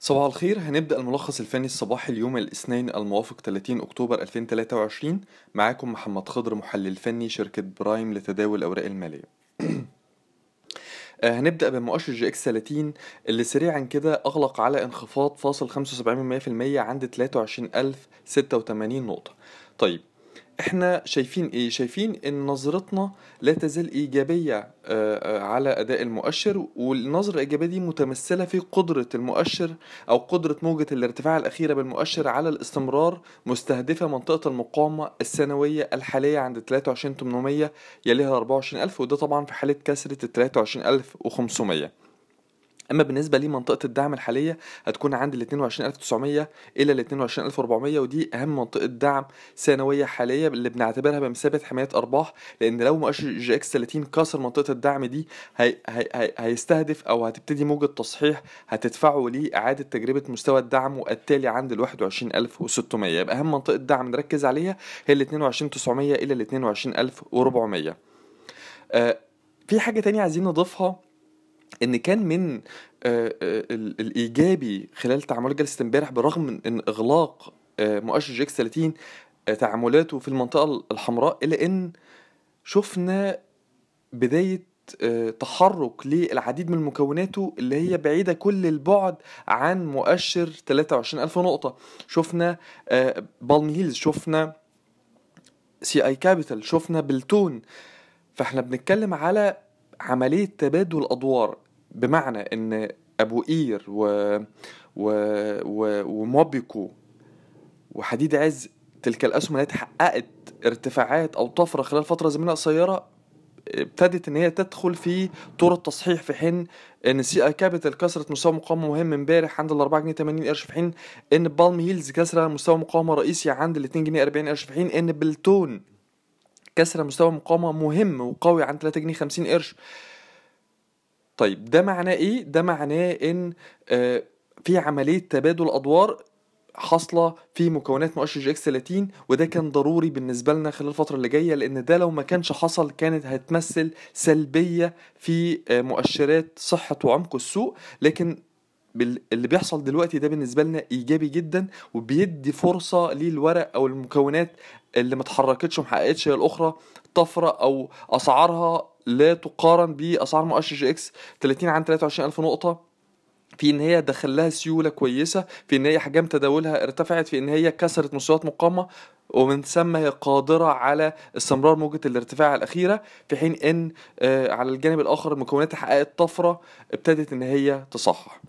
صباح الخير. هنبدأ الملخص الفني الصباحي اليوم الاثنين الموافق 30 أكتوبر 2023 معاكم محمد خضر محلل فني شركة برايم لتداول الأوراق المالية. آه، هنبدأ بمؤشر EGX 30 اللي سريعا كده أغلق على انخفاض فاصل 75% عند 23086 نقطة. طيب إحنا شايفين إيه؟ شايفين إن نظرتنا لا تزال إيجابية آه، آه، على أداء المؤشر والنظرة الإيجابية دي متمثلة في قدرة المؤشر أو قدرة موجة الارتفاع الأخيرة بالمؤشر على الاستمرار مستهدفة منطقة المقاومة الثانوية الحالية عند 23800 يليها 24000 وده طبعا في حالة كسرة ال 23500 أما بالنسبة لمنطقة الدعم الحالية هتكون عند ال 22900 إلى ال 22400 ودي أهم منطقة دعم ثانوية حالية اللي بنعتبرها بمثابة حماية أرباح لأن لو مؤشر EGX 30 كسر منطقة الدعم دي هي هي هي هيستهدف أو هتبتدي موجة تصحيح هتدفعه لإعادة تجربة مستوى الدعم التالي عند ال 21600 يبقى أهم منطقة دعم نركز عليها هي ال 22900 إلى ال 22400 آه في حاجة تانية عايزين نضيفها. إن كان من آه، آه، ال- الإيجابي خلال تعاملات جلسة امبارح بالرغم من إن إغلاق آه، مؤشر EGX 30 آه، تعاملاته في المنطقة الحمراء إلا إن شفنا بداية تحرك للعديد من مكوناته اللي هي بعيدة كل البعد عن مؤشر 23000 نقطة. شفنا بالم هيلز شفنا CI Capital شفنا بلتون. فإحنا بنتكلم على عملية تبادل أدوار بمعنى إن أبو قير و... و... و... وموبيكو وحديد عز تلك الأسهم التي حققت ارتفاعات أو طفرة خلال فترة زمنية قصيرة ابتدت إن هي تدخل في طور التصحيح في حين إن CI Capital كسرت مستوى مقاومة مهم امبارح عند ال 4 جنيه 80 قرش في حين إن بالم هيلز كسر مستوى مقاومة رئيسي عند ال 2 جنيه 40 قرش في حين إن بلتون كسر مستوى مقاومة مهم وقوي عند 3 جنيه 50 قرش. طيب ده معناه إيه؟ ده معناه إن آه، في عملية تبادل أدوار حاصلة في مكونات مؤشر EGX 30 وده كان ضروري بالنسبة لنا خلال الفترة اللي جاية لأن ده لو ما كانش حصل كانت هتمثل سلبية في آه، مؤشرات صحة وعمق السوق. لكن اللي بيحصل دلوقتي ده بالنسبة لنا إيجابي جدا وبيدي فرصة للورق أو المكونات اللي ما اتحركتش وما الأخرى طفرة أو أسعارها لا تقارن بأسعار مؤشر EGX 30 عن 23000 نقطة في إن هي دخل لها سيولة كويسة في إن هي حجم تداولها ارتفعت في إن هي كسرت مستويات مقاومة ومن ثم هي قادرة على استمرار موجة الارتفاع الأخيرة في حين إن آه، على الجانب الآخر المكونات حققت طفرة ابتدت إن هي تصحح.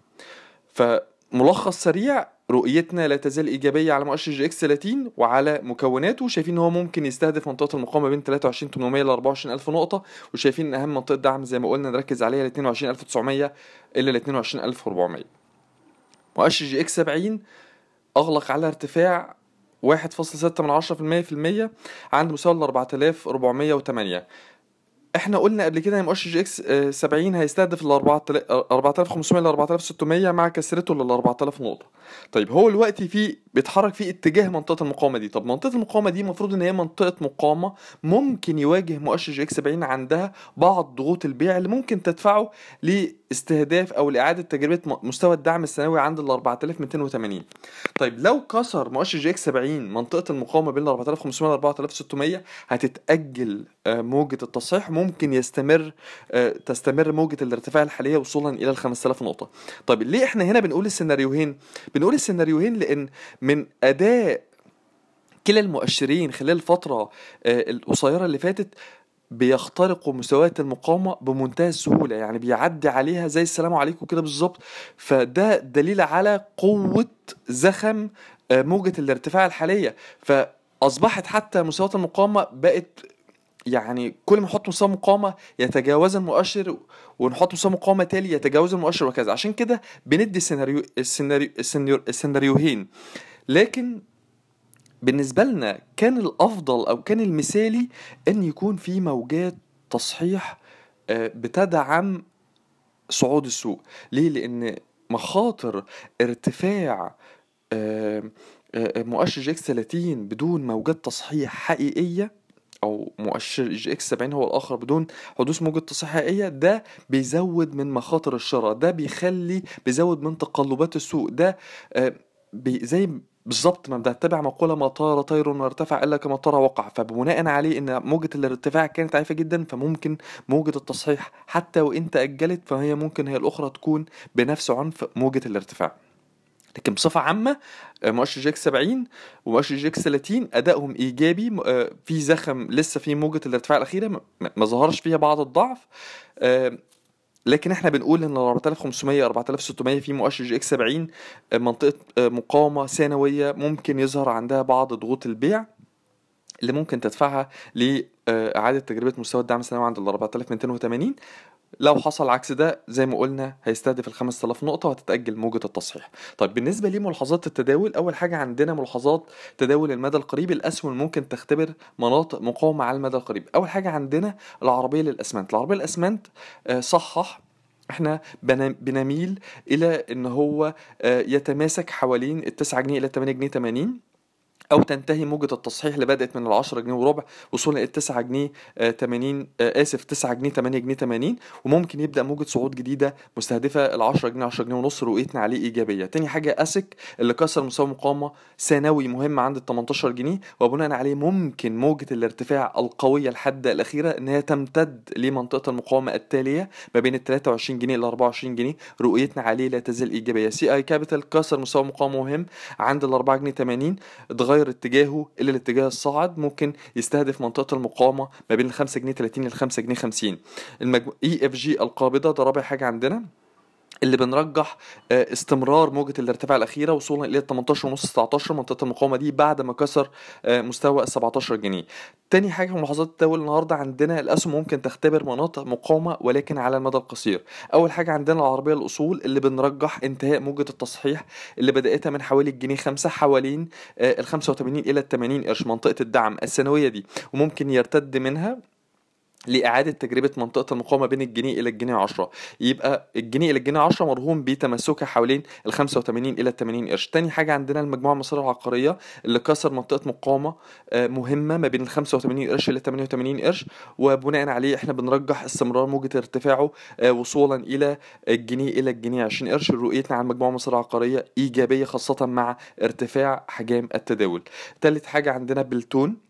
فملخص سريع رؤيتنا لا تزال إيجابية على مؤشر EGX 30 وعلى مكوناته. شايفين إن هو ممكن يستهدف منطقة المقاومة بين 23800 ل 24000 نقطة وشايفين إن أهم منطقة دعم زي ما قلنا نركز عليها ل 22900 إلى ل 22400 مؤشر EGX 70 أغلق على ارتفاع 1.6 من 10% في المية عند مستوى ال 4408 إحنا قلنا قبل كده إن مؤشر EGX آه، 70 هيستهدف ال 4500 ل 4600 مع كسرته لل 4000 نقطة. طيب هو دلوقتي بيتحرك في اتجاه منطقة المقاومة دي. طب منطقة المقاومة دي المفروض إن هي منطقة مقاومة ممكن يواجه مؤشر EGX 70 عندها بعض ضغوط البيع اللي ممكن تدفعه لاستهداف أو لإعادة تجربة مستوى الدعم الثانوي عند ال 4280 طيب لو كسر مؤشر EGX 70 منطقة المقاومة بين ال 4500 و 4600 هتتأجل آه، موجة التصحيح ممكن يستمر آه، تستمر موجة الارتفاع الحالية وصولا إلى ال 5000 نقطة. طيب ليه إحنا هنا بنقول السيناريوهين؟ بنقول السيناريوهين لأن من أداء كلا المؤشرين خلال الفترة آه، القصيرة اللي فاتت بيخترقوا مستويات المقاومة بمنتهى السهولة يعني بيعدي عليها زي السلام عليكم كده بالظبط. فده دليل على قوة زخم آه، موجة الارتفاع الحالية. فأصبحت حتى مستويات المقاومة بقت يعني كل ما نحط مستوى مقاومة يتجاوز المؤشر ونحط مستوى مقاومة تالي يتجاوز المؤشر وكذا. عشان كده بندي السيناريو السيناريو السيناريو السيناريوهين لكن بالنسبة لنا كان الأفضل أو كان المثالي أن يكون في موجات تصحيح آه، بتدعم صعود السوق ليه؟ لأن مخاطر ارتفاع آه، آه، مؤشر EGX 30 بدون موجات تصحيح حقيقية أو مؤشر EGX 70 هو الآخر بدون حدوث موجة تصحيح حقيقية ده بيزود من مخاطر الشراء ده بيخلي بيزود من تقلبات السوق ده زي بالظبط ما بنتبع مقولة ما طار طير وارتفع إلا كما طار وقع. فبناء عليه إن موجة الارتفاع كانت عنيفة جدا فممكن موجة التصحيح حتى وإن تأجلت فهي ممكن هي الأخرى تكون بنفس عنف موجة الارتفاع. لكن بصفة عامة آه، مؤشر EGX 70 ومؤشر EGX 30 أدائهم إيجابي م- آه، في زخم لسه في موجة الارتفاع الأخيرة م- ما ظهرش فيها بعض الضعف. آه، لكن إحنا بنقول إن 4500 4600 في مؤشر EGX 70 آه، منطقة آه، مقاومة ثانوية ممكن يظهر عندها بعض ضغوط البيع اللي ممكن تدفعها لإعادة تجربة مستوى الدعم السنوي عند ال 4280 لو حصل عكس ده زي ما قلنا هيستهدف ال 5000 نقطة وهتتأجل موجة التصحيح. طيب بالنسبة لملاحظات التداول أول حاجة عندنا ملاحظات تداول المدى القريب الأسهم ممكن تختبر مناطق مقاومة على المدى القريب. أول حاجة عندنا العربية للأسمنت، العربية للأسمنت آه، صحح إحنا بنميل إلى إن هو آه، يتماسك حوالين ال 9 جنيه إلى 8 جنيه 80 أو تنتهي موجة التصحيح اللي بدأت من ال 10 جنيه وربع وصولا إلى 9 جنيه آه، 80 آه، آسف 9 جنيه 8 جنيه 80 وممكن يبدأ موجة صعود جديدة مستهدفة ال 10 جنيه 10 جنيه ونص رؤيتنا عليه إيجابية. تاني حاجة أسك اللي كسر مستوى مقاومة ثانوي مهم عند ال 18 جنيه وبناء عليه ممكن موجة الارتفاع القوية الحادة الأخيرة إن هي تمتد لمنطقة المقاومة التالية ما بين ال 23 جنيه ل 24 جنيه رؤيتنا عليه لا تزال إيجابية. CI Capital كسر مستوى مقاومة مهم عند ال 4 جنيه 80 اتغير اتجاهه إلى الاتجاه الصاعد ممكن يستهدف منطقة المقاومة ما بين ال 5 جنيه 30 لل 5 جنيه 50 المجمو... EFG القابضة ده رابع حاجة عندنا. اللي بنرجح آه، استمرار موجة الارتفاع الأخيرة وصولا إلى 18 ونص 19 منطقة المقاومة دي بعد ما كسر آه، مستوى ال 17 جنيه. تاني حاجة في ملاحظات التداول النهاردة عندنا الأسهم ممكن تختبر مناطق مقاومة ولكن على المدى القصير. أول حاجة عندنا العربية الأصول اللي بنرجح انتهاء موجة التصحيح اللي بدأتها من حوالي الجنيه 5 حوالين آه، ال 85 إلى ال 80 قرش منطقة الدعم السنوية دي وممكن يرتد منها لإعادة تجربة منطقة المقاومة بين الجنيه إلى الجنيه 10 يبقى الجنيه إلى الجنيه 10 مرهون بتمسكها حوالين ال 85 إلى ال 80 قرش. تاني حاجة عندنا المجموعة المصرية العقارية اللي كسر منطقة مقاومة آه، مهمة ما بين ال 85 قرش إلى 88 قرش. وبناء عليه إحنا بنرجح استمرار موجة ارتفاعه آه، وصولا إلى الجنيه إلى الجنيه 20 قرش. رؤيتنا على المجموعة المصرية العقارية إيجابية خاصة مع ارتفاع حجام التداول. تالت حاجة عندنا بلتون.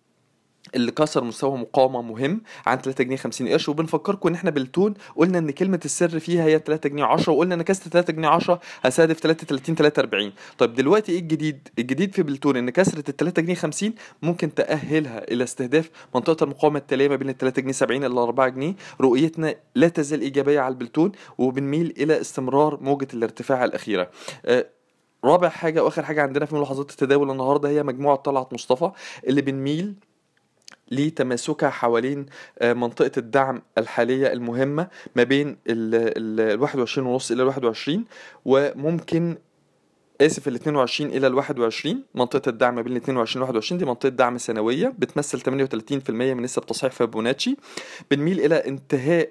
اللي كسر مستوى مقاومة مهم عن 3 جنيه 50 قرش. وبنفكركم إن إحنا بالتون قلنا إن كلمة السر فيها هي 3 جنيه 10 وقلنا إن كسر 3 جنيه 10 هستهدف 33 43 طيب دلوقتي إيه الجديد؟ الجديد في بالتون إن كسرة ال 3 جنيه 50 ممكن تأهلها إلى استهداف منطقة المقاومة التالية ما بين ال 3 جنيه 70 إلى 4 جنيه. رؤيتنا لا تزال إيجابية على البلتون وبنميل إلى استمرار موجة الارتفاع الأخيرة. آه، رابع حاجة وآخر حاجة عندنا في ملاحظات التداول النهاردة هي مجموعة طلعت مصطفى اللي بنميل لتماسكها حوالين آه، منطقة الدعم الحالية المهمة ما بين ال ال 21 ونص إلى ال 21 وممكن آسف ال 22 إلى ال 21 منطقة الدعم ما بين ال 22 وال 21 دي منطقة دعم سنوية بتمثل 38% من نسب تصحيح فيبوناتشي. بنميل إلى انتهاء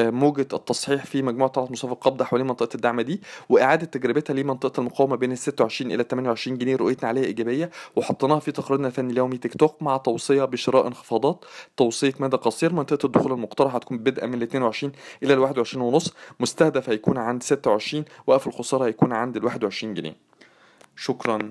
موجة التصحيح في مجموعة طلعت مصطفى القبضة حوالين منطقة الدعم دي وإعادة تجربتها لمنطقة المقاومة بين ال 26 إلى 28 جنيه رؤيتنا عليها إيجابية وحطيناها في تقريرنا الفني اليومي تيك توك مع توصية بشراء انخفاضات توصية مدى قصير منطقة الدخول المقترحة هتكون بدءا من ال 22 إلى ال 21 ونص مستهدف هيكون عند 26 وقف الخسارة هيكون عند ال 21 جنيه. شكرا.